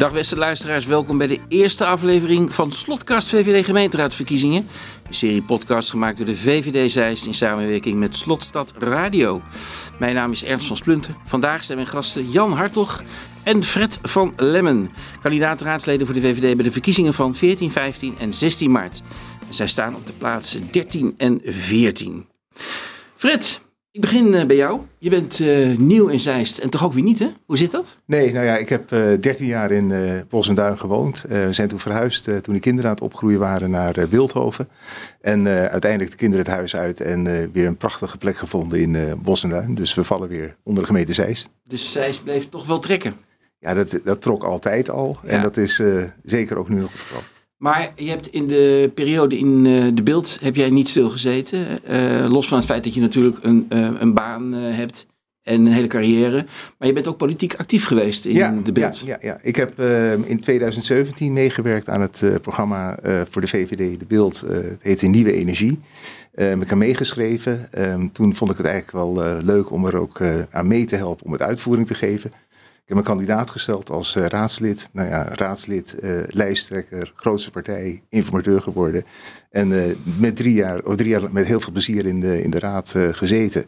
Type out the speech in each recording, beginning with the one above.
Dag beste luisteraars, welkom bij de eerste aflevering van Slotkast VVD gemeenteraadsverkiezingen. Een serie podcast gemaakt door de VVD Zeist in samenwerking met Slotstad Radio. Mijn naam is Ernst van Splunten. Vandaag zijn mijn gasten Jan Hartog en Fred van Lemmen. Kandidaat raadsleden voor de VVD bij de verkiezingen van 14, 15 en 16 maart. zij staan op de plaatsen 13 en 14. Fred, ik begin eh, bij jou. Je bent uh, nieuw in Zeist en toch ook weer niet, hè? Hoe zit dat? Nee, nou ja, ik heb uh, eh, 13 jaar in uh, Bos en Duin gewoond. we zijn toen verhuisd toen de kinderen aan het opgroeien waren naar Wildhoven. En uiteindelijk de kinderen het huis uit en weer een prachtige plek gevonden in Bos en Duin. Dus we vallen weer onder de gemeente Zeist. Dus Zeist bleef toch wel trekken? Ja, dat, dat trok altijd al. Ja. En dat is zeker ook nu nog het geval. Maar je hebt in de periode in uh, de beeld heb jij niet stilgezeten. Uh, los van het feit dat je natuurlijk een, uh, een baan hebt en een hele carrière. Maar je bent ook politiek actief geweest in ja, de beeld. Ja, ja, ja. ik heb in 2017 meegewerkt aan het programma voor de VVD De Beeld. het heette Nieuwe Energie. ik heb meegeschreven. Ehm, toen vond ik het eigenlijk wel leuk om er ook aan mee te helpen om het uitvoering te geven heb een kandidaat gesteld als uh, raadslid. Nou ja, raadslid, uh, lijsttrekker, grootste partij, informateur geworden. En uh, met, drie jaar, of drie jaar met heel veel plezier in de, in de raad gezeten.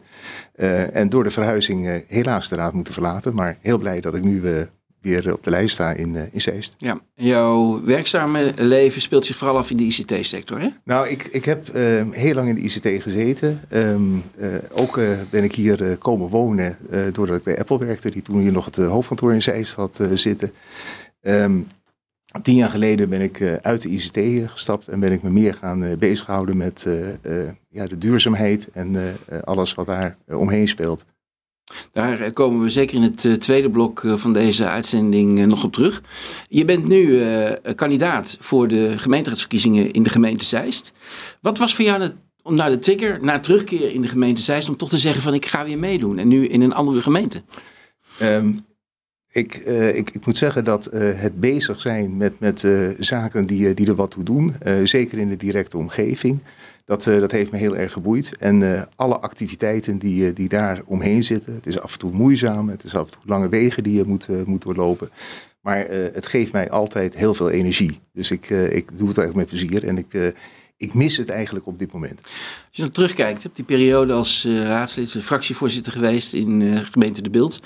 en door de verhuizing helaas de raad moeten verlaten. Maar heel blij dat ik nu weer op de lijst sta in, uh, in Zeist. Ja, jouw werkzame leven speelt zich vooral af in de ICT-sector, hè? Nou, ik, ik heb uh, heel lang in de ICT gezeten. Um, uh, ook ben ik hier komen wonen doordat ik bij Apple werkte, die toen hier nog het hoofdkantoor in Zeist had zitten. Um, tien jaar geleden ben ik uit de ICT gestapt en ben ik me meer gaan bezighouden met ja, de duurzaamheid en alles wat daar omheen speelt. Daar komen we zeker in het eh, tweede blok eh, van deze uitzending eh, nog op terug. Je bent nu kandidaat voor de gemeenteraadsverkiezingen in de gemeente Zeist. Wat was voor jou om naar de trigger, na terugkeer in de gemeente Zeist, om toch te zeggen van ik ga weer meedoen en nu in een andere gemeente? Um, ik, ik, ik, moet zeggen dat het bezig zijn met, met zaken die, die er wat toe doen, zeker in de directe omgeving, dat, uh, dat heeft me heel erg geboeid. En uh, alle activiteiten die, uh, die daar omheen zitten. Het is af en toe moeizaam. Het is af en toe lange wegen die je moet, moet doorlopen. Maar het geeft mij altijd heel veel energie. Dus ik, ik doe het eigenlijk met plezier. En ik, ik mis het eigenlijk op dit moment. Als je dan terugkijkt, heb die periode als raadslid, fractievoorzitter geweest in gemeente De Beeld.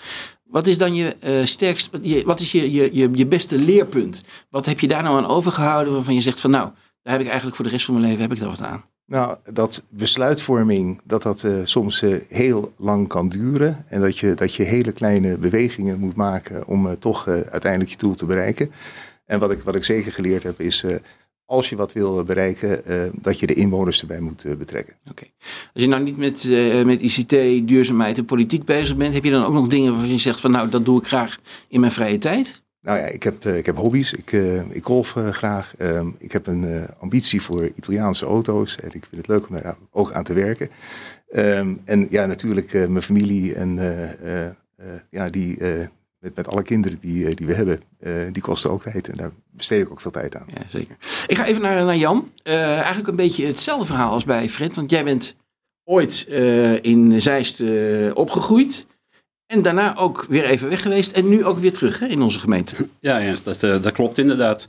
Wat is dan je sterkst, wat is je, je, je, je beste leerpunt? Wat heb je daar nou aan overgehouden waarvan je zegt van nou, daar heb ik eigenlijk voor de rest van mijn leven heb ik daar wat aan? Nou, dat besluitvorming, dat dat uh, soms uh, heel lang kan duren. En dat je, dat je hele kleine bewegingen moet maken om uh, toch uiteindelijk je doel te bereiken. En wat ik, wat ik zeker geleerd heb is, als je wat wil bereiken, dat je de inwoners erbij moet betrekken. Oké. Als je nou niet met, met ICT, duurzaamheid en politiek bezig bent, heb je dan ook nog dingen waarvan je zegt van nou, dat doe ik graag in mijn vrije tijd? Nou ja, ik heb, eh, ik heb hobby's. Ik, uh, ik golf uh, graag. Uh, ik heb een ambitie voor Italiaanse auto's. En ik vind het leuk om daar ook aan te werken. Um, en ja, natuurlijk mijn familie en ja, die, met, met alle kinderen die, die we hebben, die kosten ook tijd. En daar besteed ik ook veel tijd aan. Ja, zeker. Ik ga even naar, naar Jan. eigenlijk een beetje hetzelfde verhaal als bij Fred. Want jij bent ooit in Zeist opgegroeid. En daarna ook weer even weg geweest en nu ook weer terug hè, in onze gemeente. Ja, dat, uh, dat klopt inderdaad.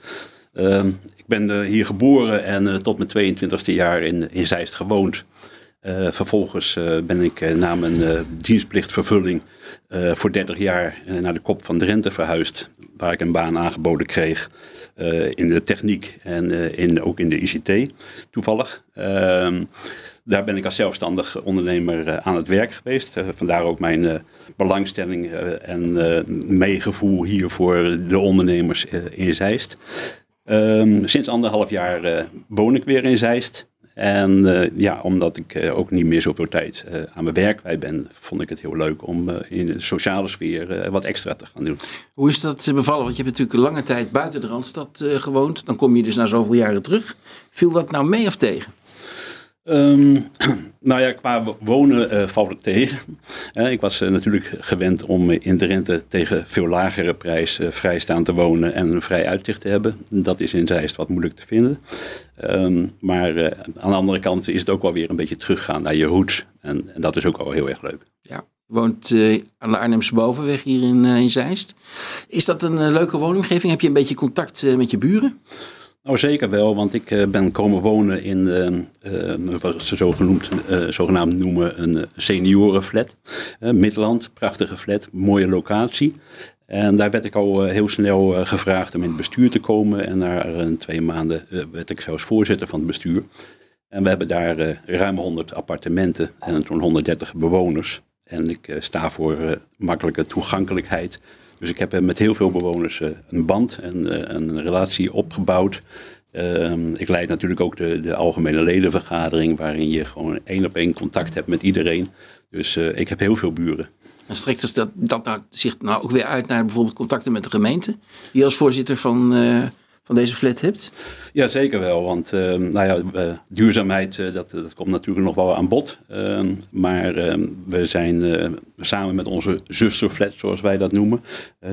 Uh, ik ben uh, hier geboren en uh, tot mijn 22e jaar in, in Zeist gewoond. vervolgens ben ik na mijn dienstplichtvervulling voor 30 jaar naar de kop van Drenthe verhuisd. Waar ik een baan aangeboden kreeg in de techniek en in, ook in de ICT toevallig. Ehm, daar ben ik als zelfstandig ondernemer eh, aan het werk geweest. Eh, vandaar ook mijn eh, belangstelling en meegevoel hier voor de ondernemers in Zeist. Ehm, sinds anderhalf jaar woon ik weer in Zeist. En ja, omdat ik ook niet meer zoveel tijd aan mijn werk kwijt ben, vond ik het heel leuk om in de sociale sfeer wat extra te gaan doen. Hoe is dat bevallen? Want je hebt natuurlijk lange tijd buiten de Randstad gewoond. Dan kom je dus na zoveel jaren terug. Viel dat nou mee of tegen? Um, nou ja, qua wonen uh, valt het tegen. Uh, ik was uh, natuurlijk gewend om in Drenthe tegen veel lagere prijs vrijstaan te wonen en een vrij uitzicht te hebben. Dat is in Zeist wat moeilijk te vinden. Um, maar aan de andere kant is het ook wel weer een beetje teruggaan naar je roots. En, en dat is ook al heel erg leuk. Ja, woont aan de Arnhemse Bovenweg hier in, in Zeist. Is dat een leuke woonomgeving? Heb je een beetje contact met je buren? Nou, zeker wel, want ik ben komen wonen in wat ze zo genoemd, zogenaamd noemen een seniorenflat. Midland, prachtige flat, mooie locatie. En daar werd ik al heel snel gevraagd om in het bestuur te komen. En na twee maanden werd ik zelfs voorzitter van het bestuur. En we hebben daar uh, ruim 100 appartementen en zo'n 130 bewoners. En ik uh, sta voor uh, makkelijke toegankelijkheid. Dus ik heb met heel veel bewoners een band en een relatie opgebouwd. Ehm, ik leid natuurlijk ook de, de algemene ledenvergadering, waarin je gewoon één op één contact hebt met iedereen. Dus ik heb heel veel buren. En strekt dat, dat nou, zich nou ook weer uit naar bijvoorbeeld contacten met de gemeente? Die als voorzitter van van deze flat hebt? Ja, zeker wel. Want uh, nou ja, duurzaamheid, uh, dat, dat komt natuurlijk nog wel aan bod. Ehm, maar ehm, we zijn samen met onze zusterflat, zoals wij dat noemen.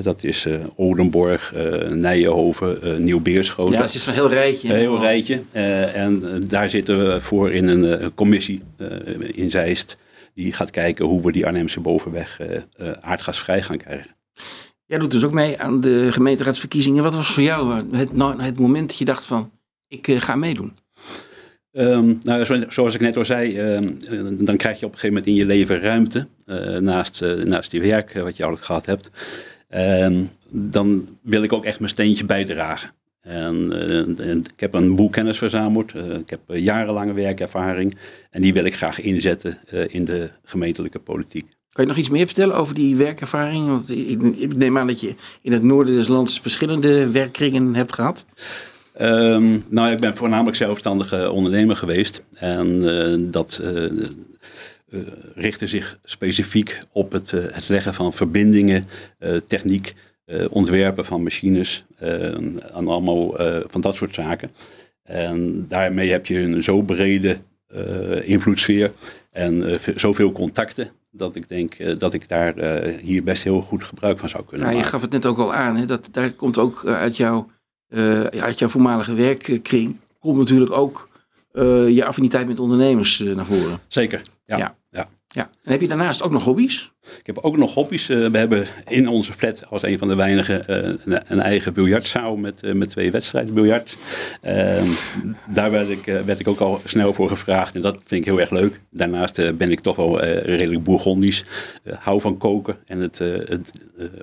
dat is Odenborg, Nijenhoven, Nieuw-Beerschoten. Ja, het is een heel rijtje. Een heel rijtje. en daar zitten we voor in een commissie in Zeist. Die gaat kijken hoe we die Arnhemse bovenweg aardgasvrij gaan krijgen. Jij doet dus ook mee aan de gemeenteraadsverkiezingen. Wat was voor jou eh, het, het moment dat je dacht van, ik uh, ga meedoen? Um, nou, zoals ik net al zei, um, dan krijg je op een gegeven moment in je leven ruimte naast, naast die werk wat je altijd gehad hebt. Um, dan wil ik ook echt mijn steentje bijdragen. En, en ik heb een boel kennis verzameld. ik heb jarenlange werkervaring. En die wil ik graag inzetten in de gemeentelijke politiek. Kan je nog iets meer vertellen over die werkervaring? Want ik, neem aan dat je in het noorden des lands verschillende werkkringen hebt gehad. Um, nou, ik ben voornamelijk zelfstandige ondernemer geweest. En uh, dat uh, uh, richtte zich specifiek op het, het leggen van verbindingen, techniek, ontwerpen van machines en allemaal van dat soort zaken. En daarmee heb je een zo brede invloedssfeer en zoveel contacten dat ik denk uh, dat ik daar uh, hier best heel goed gebruik van zou kunnen maken. Je gaf het net ook al aan, hè, dat daar komt ook uh, uit, jouw, uit jouw voormalige werkkring, komt natuurlijk ook je affiniteit met ondernemers naar voren. Zeker, ja. ja. Ja. En heb je daarnaast ook nog hobby's? Ik heb ook nog hobby's. Uh, we hebben in onze flat als een van de weinigen uh, een, een, eigen biljartzaal met, uh, met twee wedstrijden biljart. Ehm, daar werd ik, werd ik ook al snel voor gevraagd en dat vind ik heel erg leuk. Daarnaast ben ik toch wel redelijk bourgondisch. hou van koken en het, het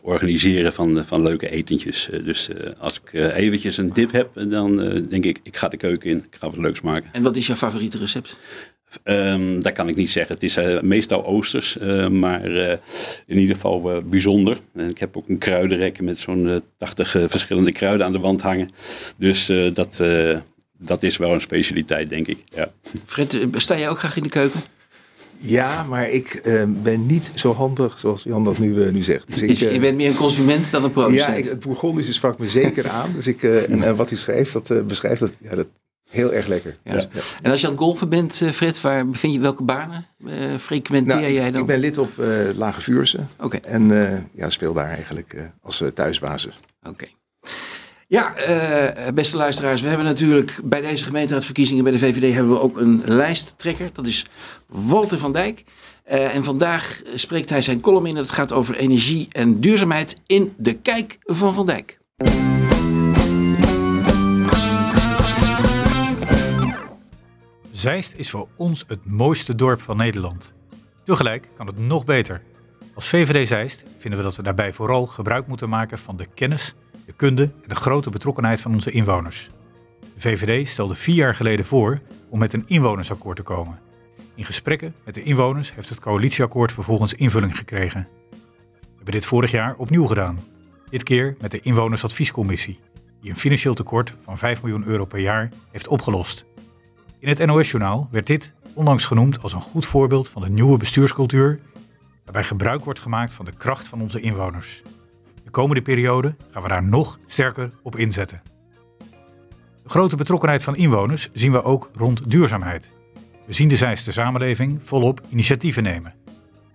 organiseren van, van leuke etentjes. dus als ik eventjes een dip heb, dan denk ik, ik ga de keuken in. Ik ga wat leuks maken. En wat is jouw favoriete recept? Um, dat kan ik niet zeggen. Het is uh, meestal oosters, uh, maar uh, in ieder geval bijzonder. En ik heb ook een kruidenrek met zo'n 80 verschillende kruiden aan de wand hangen. Dus dat, dat is wel een specialiteit, denk ik. Ja. Fred, sta jij ook graag in de keuken? Ja, maar ik ehm, ben niet zo handig zoals Jan dat nu, nu zegt. Dus ik, je bent meer een consument dan een producent? Ja, ik, het Bourgondische sprak me zeker aan. Dus ik, en, en, wat hij schrijft, dat beschrijft, dat, ja, dat Heel erg lekker. Ja. Ja. En als je aan het golfen bent, uh, Fred, waar bevind je welke banen uh, frequenteer nou, jij dan? Ik ben lid op uh, Lage Vuurse. Okay. En ja, speel daar eigenlijk als thuisbasis. Oké. Okay. Ja, beste luisteraars, we hebben natuurlijk bij deze gemeenteraadsverkiezingen bij de VVD hebben we ook een lijsttrekker. Dat is Walter van Dijk. en vandaag spreekt hij zijn column in. Het gaat over energie en duurzaamheid in de kijk van Van Dijk. Zeist is voor ons het mooiste dorp van Nederland. Tegelijk kan het nog beter. Als VVD Zeist vinden we dat we daarbij vooral gebruik moeten maken van de kennis, de kunde en de grote betrokkenheid van onze inwoners. De VVD stelde vier jaar geleden voor om met een inwonersakkoord te komen. In gesprekken met de inwoners heeft het coalitieakkoord vervolgens invulling gekregen. We hebben dit vorig jaar opnieuw gedaan. Dit keer met de Inwonersadviescommissie, die een financieel tekort van 5 miljoen euro per jaar heeft opgelost. In het NOS-journaal werd dit onlangs genoemd als een goed voorbeeld van de nieuwe bestuurscultuur, waarbij gebruik wordt gemaakt van de kracht van onze inwoners. De komende periode gaan we daar nog sterker op inzetten. De grote betrokkenheid van inwoners zien we ook rond duurzaamheid. We zien de Zeiste samenleving volop initiatieven nemen.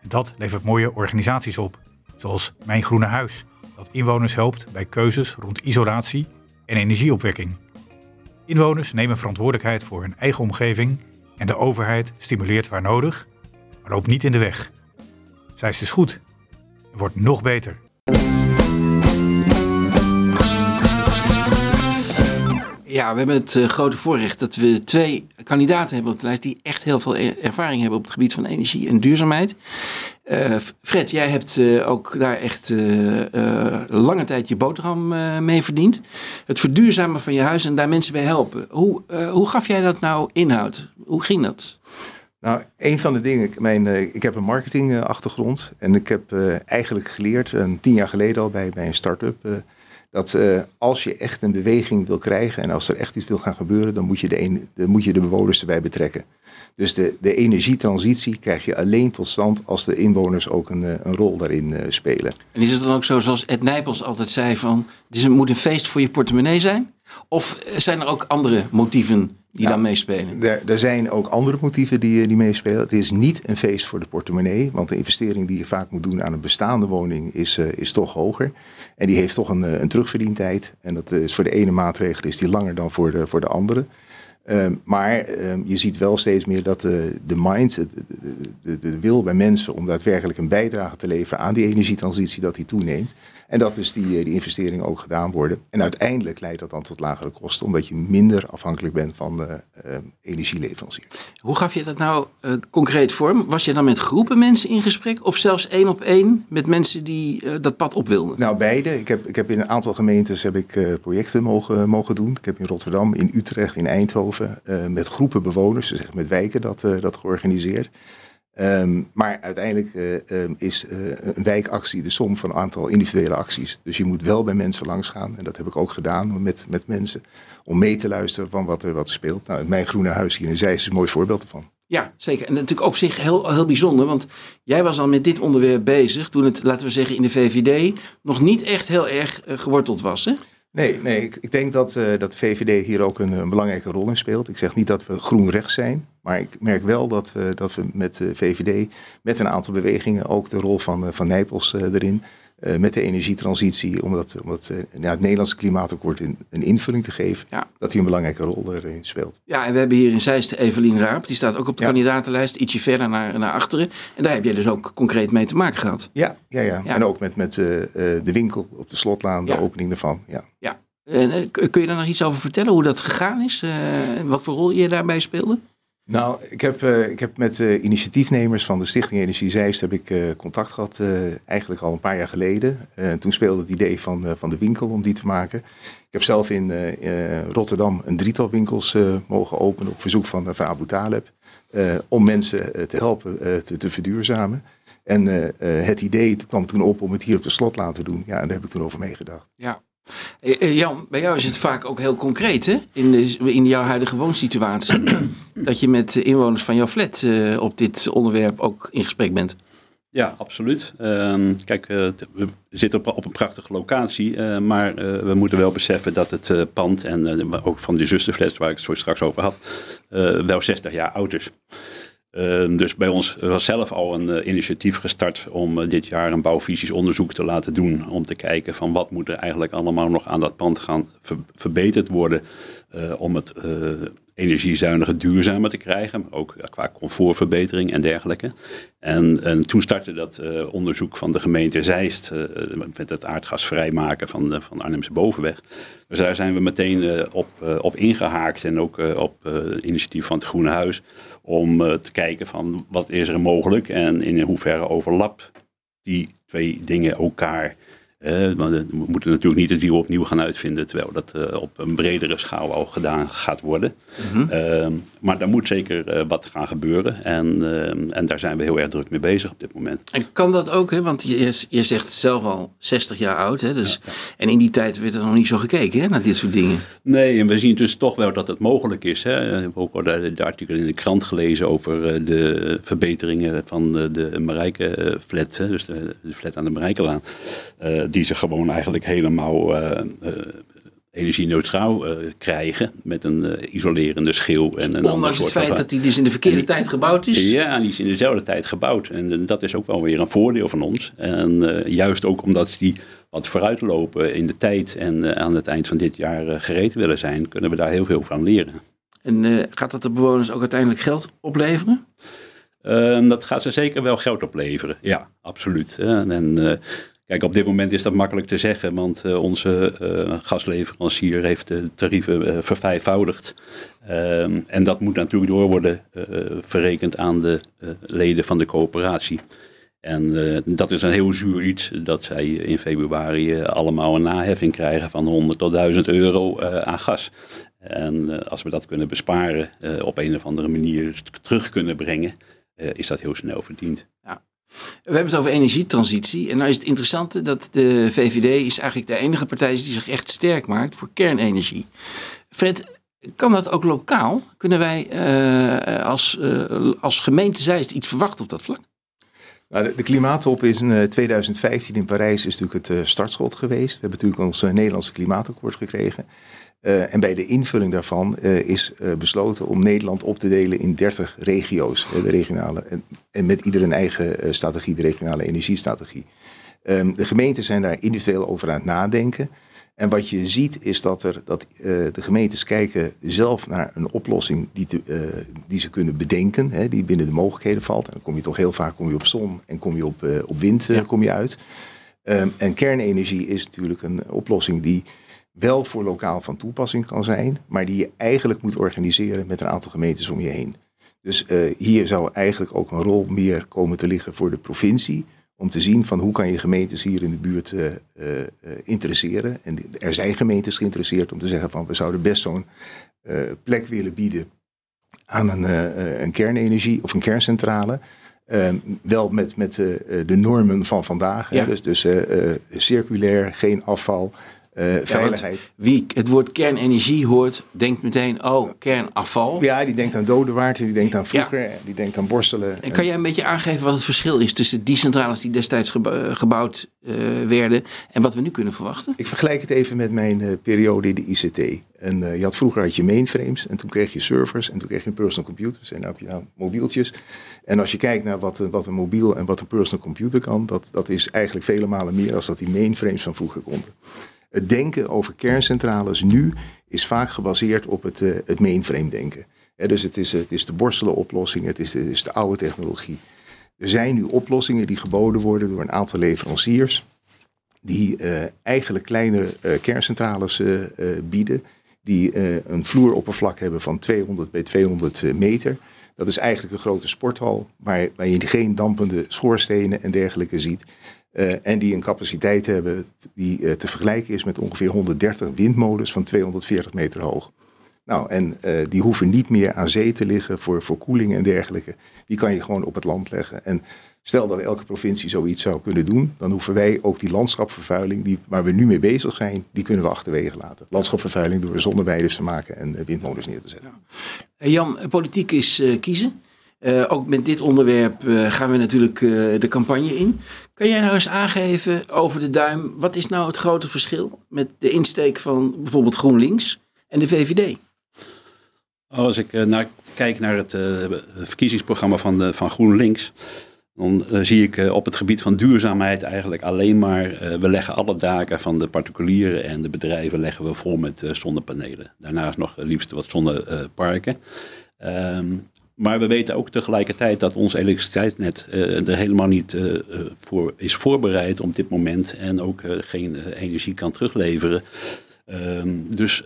En dat levert mooie organisaties op, zoals Mijn Groene Huis, dat inwoners helpt bij keuzes rond isolatie en energieopwekking. Inwoners nemen verantwoordelijkheid voor hun eigen omgeving en de overheid stimuleert waar nodig, maar loopt niet in de weg. Zeist is goed. En wordt nog beter. Ja, we hebben het uh, grote voorrecht dat we twee kandidaten hebben op de lijst die echt heel veel e- ervaring hebben op het gebied van energie en duurzaamheid. Uh, Fred, jij hebt uh, ook daar echt lange tijd je boterham mee verdiend. Het verduurzamen van je huis en daar mensen bij helpen. Hoe, hoe gaf jij dat nou inhoud? Hoe ging dat? Nou, een van de dingen, mijn, ik heb een marketingachtergrond en ik heb eigenlijk geleerd, tien jaar geleden al bij, bij een start-up dat uh, als je echt een beweging wil krijgen en als er echt iets wil gaan gebeuren, dan moet je de, een, moet je de bewoners erbij betrekken. Dus de, de energietransitie krijg je alleen tot stand als de inwoners ook een, een rol daarin uh, spelen. En is het dan ook zo, zoals Ed Nijpels altijd zei, van het moet een feest voor je portemonnee zijn? Of zijn er ook andere motieven die dan meespelen? Er, er, zijn ook andere motieven die, die meespelen. Het is niet een feest voor de portemonnee, want de investering die je vaak moet doen aan een bestaande woning is, uh, is toch hoger. En die heeft toch een, eh, een terugverdientijd. En dat is voor de ene maatregel is die langer dan voor de, voor de andere. Ehm, maar ehm, je ziet wel steeds meer dat de, de mind, de, de, de, wil bij mensen om daadwerkelijk een bijdrage te leveren aan die energietransitie, dat die toeneemt. En dat dus die, eh, die investeringen ook gedaan worden. En uiteindelijk leidt dat dan tot lagere kosten, omdat je minder afhankelijk bent van uh, uh, energieleverancier. Hoe gaf je dat nou uh, concreet vorm? Was je dan met groepen mensen in gesprek of zelfs één op één met mensen die dat pad op wilden? Nou, beide. Ik heb, ik heb in een aantal gemeentes heb ik, projecten mogen, mogen doen. Ik heb in Rotterdam, in Utrecht, in Eindhoven met groepen bewoners, dus met wijken, dat, dat georganiseerd. Um, maar uiteindelijk uh, um, is een wijkactie de som van een aantal individuele acties. Dus je moet wel bij mensen langs gaan. En dat heb ik ook gedaan met, met mensen. Om mee te luisteren van wat er, wat speelt. Nou, mijn groene huis hier in Zeist is een mooi voorbeeld ervan. Ja, zeker. En natuurlijk op zich heel, heel bijzonder. Want jij was al met dit onderwerp bezig. Toen het, laten we zeggen, in de VVD nog niet echt heel erg geworteld was. Hè? Nee, nee ik, ik denk dat, uh, dat de VVD hier ook een, belangrijke rol in speelt. Ik zeg niet dat we groen-rechts zijn, maar ik merk wel dat we, dat we met de VVD, met een aantal bewegingen, ook de rol van, van Nijpels uh, erin, uh, met de energietransitie, om, dat, om dat, ja, het Nederlandse klimaatakkoord in, een invulling te geven, ja. dat hij een belangrijke rol erin speelt. Ja, en we hebben hier in Zeist Evelien Raap, die staat ook op de ja. kandidatenlijst, ietsje verder naar, naar achteren. En daar heb jij dus ook concreet mee te maken gehad. Ja, ja, ja. en ook met, met de winkel op de slotlaan, de opening daarvan. Ja. ja. En, kun je daar nog iets over vertellen, hoe dat gegaan is? Wat voor rol je daarbij speelde? Nou, ik heb, uh, ik heb met uh, initiatiefnemers van de Stichting Energie Zeist heb ik, contact gehad, eigenlijk al een paar jaar geleden. toen speelde het idee van, van de winkel om die te maken. Ik heb zelf in Rotterdam een drietal winkels mogen openen op verzoek van, van Abu Taleb. om mensen te helpen te, te, verduurzamen. En het idee kwam toen op om het hier op de slot laten doen. Ja, en daar heb ik toen over meegedacht. Ja, Jan, bij jou is het vaak ook heel concreet, hè? In, de, in jouw huidige woonsituatie. dat je met inwoners van jouw flat uh, op dit onderwerp ook in gesprek bent. Ja, absoluut. Uh, kijk, uh, we zitten op, op, een prachtige locatie, uh, maar we moeten wel beseffen dat het pand en ook van die zusterflat waar ik het zo straks over had, wel 60 jaar oud is. Uh, dus bij ons was zelf al een uh, initiatief gestart om uh, dit jaar een bouwvisiesonderzoek te laten doen. Om te kijken van wat moet er eigenlijk allemaal nog aan dat pand gaan ver verbeterd worden. om het energiezuiniger, duurzamer te krijgen. Ook qua comfortverbetering en dergelijke. En, en toen startte dat onderzoek van de gemeente Zeist met het aardgas vrijmaken van de van Arnhemse Bovenweg. Dus daar zijn we meteen op, op ingehaakt en ook op initiatief van het Groene Huis om uh, te kijken van wat is er mogelijk en in hoeverre overlapt die twee dingen elkaar. Uh, we moeten natuurlijk niet het wiel opnieuw gaan uitvinden, terwijl dat uh, op een bredere schaal al gedaan gaat worden. Mm -hmm. maar daar moet zeker wat gaan gebeuren en, en daar zijn we heel erg druk mee bezig op dit moment. En kan dat ook, hè? want je, je zegt zelf al 60 jaar oud, hè? Dus, ja, ja. en in die tijd werd er nog niet zo gekeken hè, naar dit soort dingen. Nee, en we zien dus toch wel dat het mogelijk is. Hè? We hebben ook al de, de artikel in de krant gelezen over de verbeteringen van de, de Marijke-flat, dus de, de, flat aan de Marijkelaan die ze gewoon eigenlijk helemaal uh, uh, energie-neutraal uh, krijgen. Met een isolerende schil. En een Ondanks het feit dat die dus in de verkeerde die, tijd gebouwd is? Ja, die is in dezelfde tijd gebouwd. En dat is ook wel weer een voordeel van ons. En juist ook omdat die wat vooruitlopen in de tijd en aan het eind van dit jaar gereed willen zijn, kunnen we daar heel veel van leren. En gaat dat de bewoners ook uiteindelijk geld opleveren? Ehm, dat gaat ze zeker wel geld opleveren. Ja, absoluut. En, uh, kijk, op dit moment is dat makkelijk te zeggen, want uh, onze uh, gasleverancier heeft de tarieven vervijfvoudigd. Ehm, en dat moet natuurlijk door worden verrekend aan de leden van de coöperatie. En dat is een heel zuur iets dat zij in februari allemaal een naheffing krijgen van 100 tot 1000 euro aan gas. En als we dat kunnen besparen, op een of andere manier terug kunnen brengen, uh, is dat heel snel verdiend. We hebben het over energietransitie. En nou is het interessante dat de VVD is eigenlijk de enige partij die zich echt sterk maakt voor kernenergie. Fred, kan dat ook lokaal? Kunnen wij uh, als, uh, als gemeente Zeist iets verwachten op dat vlak? Nou, de, de, klimaattop is in 2015 in Parijs is natuurlijk het startschot geweest. We hebben natuurlijk ons Nederlandse klimaatakkoord gekregen. Uh, en bij de invulling daarvan uh, is uh, besloten om Nederland op te delen in 30 regio's, de regionale, en, en, met ieder een eigen strategie, de regionale energiestrategie. Um, de gemeenten zijn daar individueel over aan het nadenken. En wat je ziet is dat, er, dat de gemeentes kijken zelf naar een oplossing die, te, die ze kunnen bedenken, hè, die binnen de mogelijkheden valt. En dan kom je toch heel vaak kom je op zon en kom je op, op wind ja. kom je uit. Um, en kernenergie is natuurlijk een oplossing die wel voor lokaal van toepassing kan zijn, maar die je eigenlijk moet organiseren met een aantal gemeentes om je heen. Dus uh, hier zou eigenlijk ook een rol meer komen te liggen voor de provincie. Om te zien van hoe kan je gemeentes hier in de buurt uh, uh, interesseren. En er zijn gemeentes geïnteresseerd om te zeggen van we zouden best zo'n plek willen bieden aan een, een, kernenergie of een kerncentrale. wel met, met de normen van vandaag. Ja. Hè? Dus, dus circulair, geen afval, veiligheid. wie het woord kernenergie hoort, denkt meteen, oh, kernafval. Ja, die denkt aan dodenwaard, die denkt aan vroeger, die denkt aan borstelen. En kan jij een beetje aangeven wat het verschil is tussen die centrales die destijds gebouwd uh, werden en wat we nu kunnen verwachten? Ik vergelijk het even met mijn periode in de ICT. En je had vroeger had je mainframes en toen kreeg je servers en toen kreeg je personal computers en nu heb je nou mobieltjes. En als je kijkt naar wat, wat een mobiel en wat een personal computer kan, dat, dat is eigenlijk vele malen meer dan dat die mainframes van vroeger konden. Het denken over kerncentrales nu is vaak gebaseerd op het, uh, het mainframe denken. dus het is, het is de borstelen oplossing, het is, de, is de oude technologie. Er zijn nu oplossingen die geboden worden door een aantal leveranciers. Die uh, eigenlijk kleine uh, kerncentrales bieden. Die een vloeroppervlak hebben van 200 bij 200 meter. Dat is eigenlijk een grote sporthal, waar, waar je geen dampende schoorstenen en dergelijke ziet. Uh, en die een capaciteit hebben die uh, te vergelijken is met ongeveer 130 windmolens van 240 meter hoog. Nou, en uh, die hoeven niet meer aan zee te liggen voor, voor koeling en dergelijke. Die kan je gewoon op het land leggen. En stel dat elke provincie zoiets zou kunnen doen, dan hoeven wij ook die landschapvervuiling, die, waar we nu mee bezig zijn, die kunnen we achterwege laten. Landschapvervuiling door zonneweiders te maken en windmolens neer te zetten. Ja. Jan, politiek is kiezen. Uh, ook met dit onderwerp uh, gaan we natuurlijk uh, de campagne in. Kan jij nou eens aangeven over de duim, wat is nou het grote verschil met de insteek van bijvoorbeeld GroenLinks en de VVD? Als ik kijk naar het verkiezingsprogramma van, van GroenLinks, dan zie ik op het gebied van duurzaamheid eigenlijk alleen maar, we leggen alle daken van de particulieren en de bedrijven leggen we vol met zonnepanelen. Daarnaast nog liefst wat zonneparken. Um, maar we weten ook tegelijkertijd dat ons elektriciteitsnet uh, er helemaal niet uh, voor is voorbereid op dit moment en ook geen energie kan terugleveren. Ehm, dus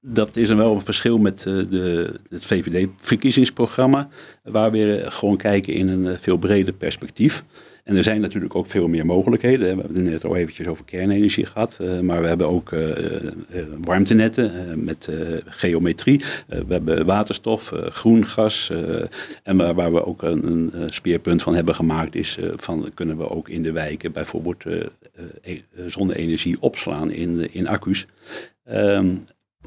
dat is een wel een verschil met de, het VVD-verkiezingsprogramma, waar we gewoon kijken in een veel breder perspectief. En er zijn natuurlijk ook veel meer mogelijkheden. We hebben het net al eventjes over kernenergie gehad. Uh, maar we hebben ook uh, uh, warmtenetten met geometrie. we hebben waterstof, groen gas. en waar, we ook een, speerpunt van hebben gemaakt is... van kunnen we ook in de wijken bijvoorbeeld e zonne-energie opslaan in, in accu's. Um,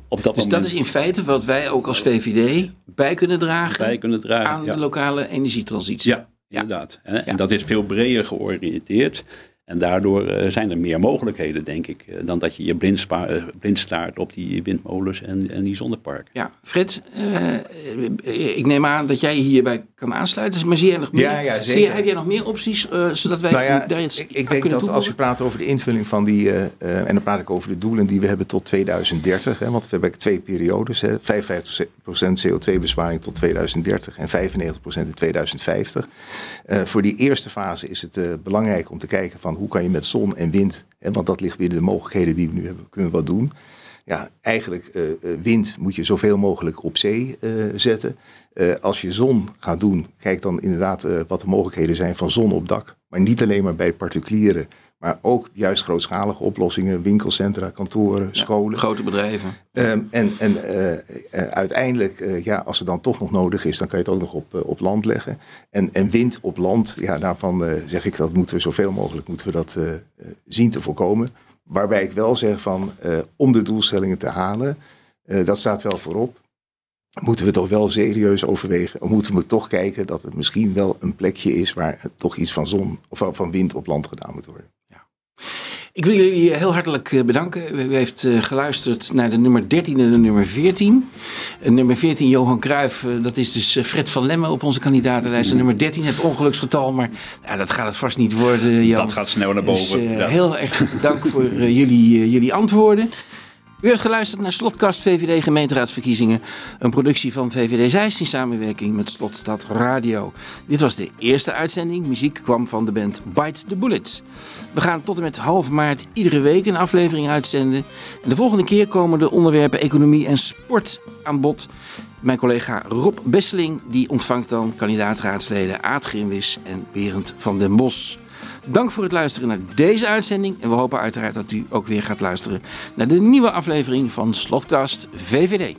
op dat dus moment... dat is in feite wat wij ook als VVD bij kunnen dragen, bij kunnen dragen aan ja. de lokale energietransitie. Ja, inderdaad. En, en dat is veel breder georiënteerd. En daardoor eh, zijn er meer mogelijkheden, denk ik, eh, dan dat je je blind, spa- eh, blind staart op die windmolens en, en die zonneparken. Ja, Fred, eh, ik neem aan dat jij hierbij kan aansluiten. Maar zie jij nog meer, Ja, ja, zie jij- heb jij nog meer opties, eh, zodat wij Nou ja, daar iets ik, ik denk dat als je toevoegen? praat over de invulling van die, en dan praat ik over de doelen die we hebben tot 2030, hè, want we hebben twee periodes, hè, 55% CO2-besparing tot 2030 en 95% in 2050. Eh, voor die eerste fase is het eh, belangrijk om te kijken van hoe kan je met zon en wind, hè, want dat ligt binnen de mogelijkheden die we nu hebben, kunnen we wat doen. Ja, eigenlijk eh, eh, wind moet je zoveel mogelijk op zee eh, zetten. Als je zon gaat doen, kijk dan inderdaad wat de mogelijkheden zijn van zon op dak. Maar niet alleen maar bij particulieren, maar ook juist grootschalige oplossingen, winkelcentra, kantoren, scholen. Grote bedrijven. Ehm, en en eh, eh, uiteindelijk, eh, ja, als het dan toch nog nodig is, dan kan je het ook nog op, op land leggen. En, en wind op land, ja, daarvan zeg ik dat moeten we zoveel mogelijk moeten we dat zien te voorkomen. Waarbij ik wel zeg van, om de doelstellingen te halen, dat staat wel voorop. Moeten we toch wel serieus overwegen? Of moeten we toch kijken dat het misschien wel een plekje is waar toch iets van zon of van wind op land gedaan moet worden? Ik wil jullie heel hartelijk eh, bedanken. U heeft eh, geluisterd naar de nummer 13 en de nummer 14. Eh, nummer 14, Johan Cruijff, eh, dat is dus Fred van Lemmen op onze kandidatenlijst. En nummer 13, het ongeluksgetal, maar ja, dat gaat het vast niet worden, Jan. Dat gaat snel naar Dus, boven. Ja. Heel erg dank voor jullie, jullie antwoorden. U heeft geluisterd naar Slotkast VVD gemeenteraadsverkiezingen. Een productie van VVD Zeist in samenwerking met Slotstad Radio. Dit was de eerste uitzending. Muziek kwam van de band Bites the Bullets. We gaan tot en met half maart iedere week een aflevering uitzenden. En de volgende keer komen de onderwerpen economie en sport aan bod. Mijn collega Rob Besseling die ontvangt dan kandidaatraadsleden Aad Grimwis en Berend van den Bos. Dank voor het luisteren naar deze uitzending. En we hopen uiteraard dat u ook weer gaat luisteren naar de nieuwe aflevering van Slotkast VVD.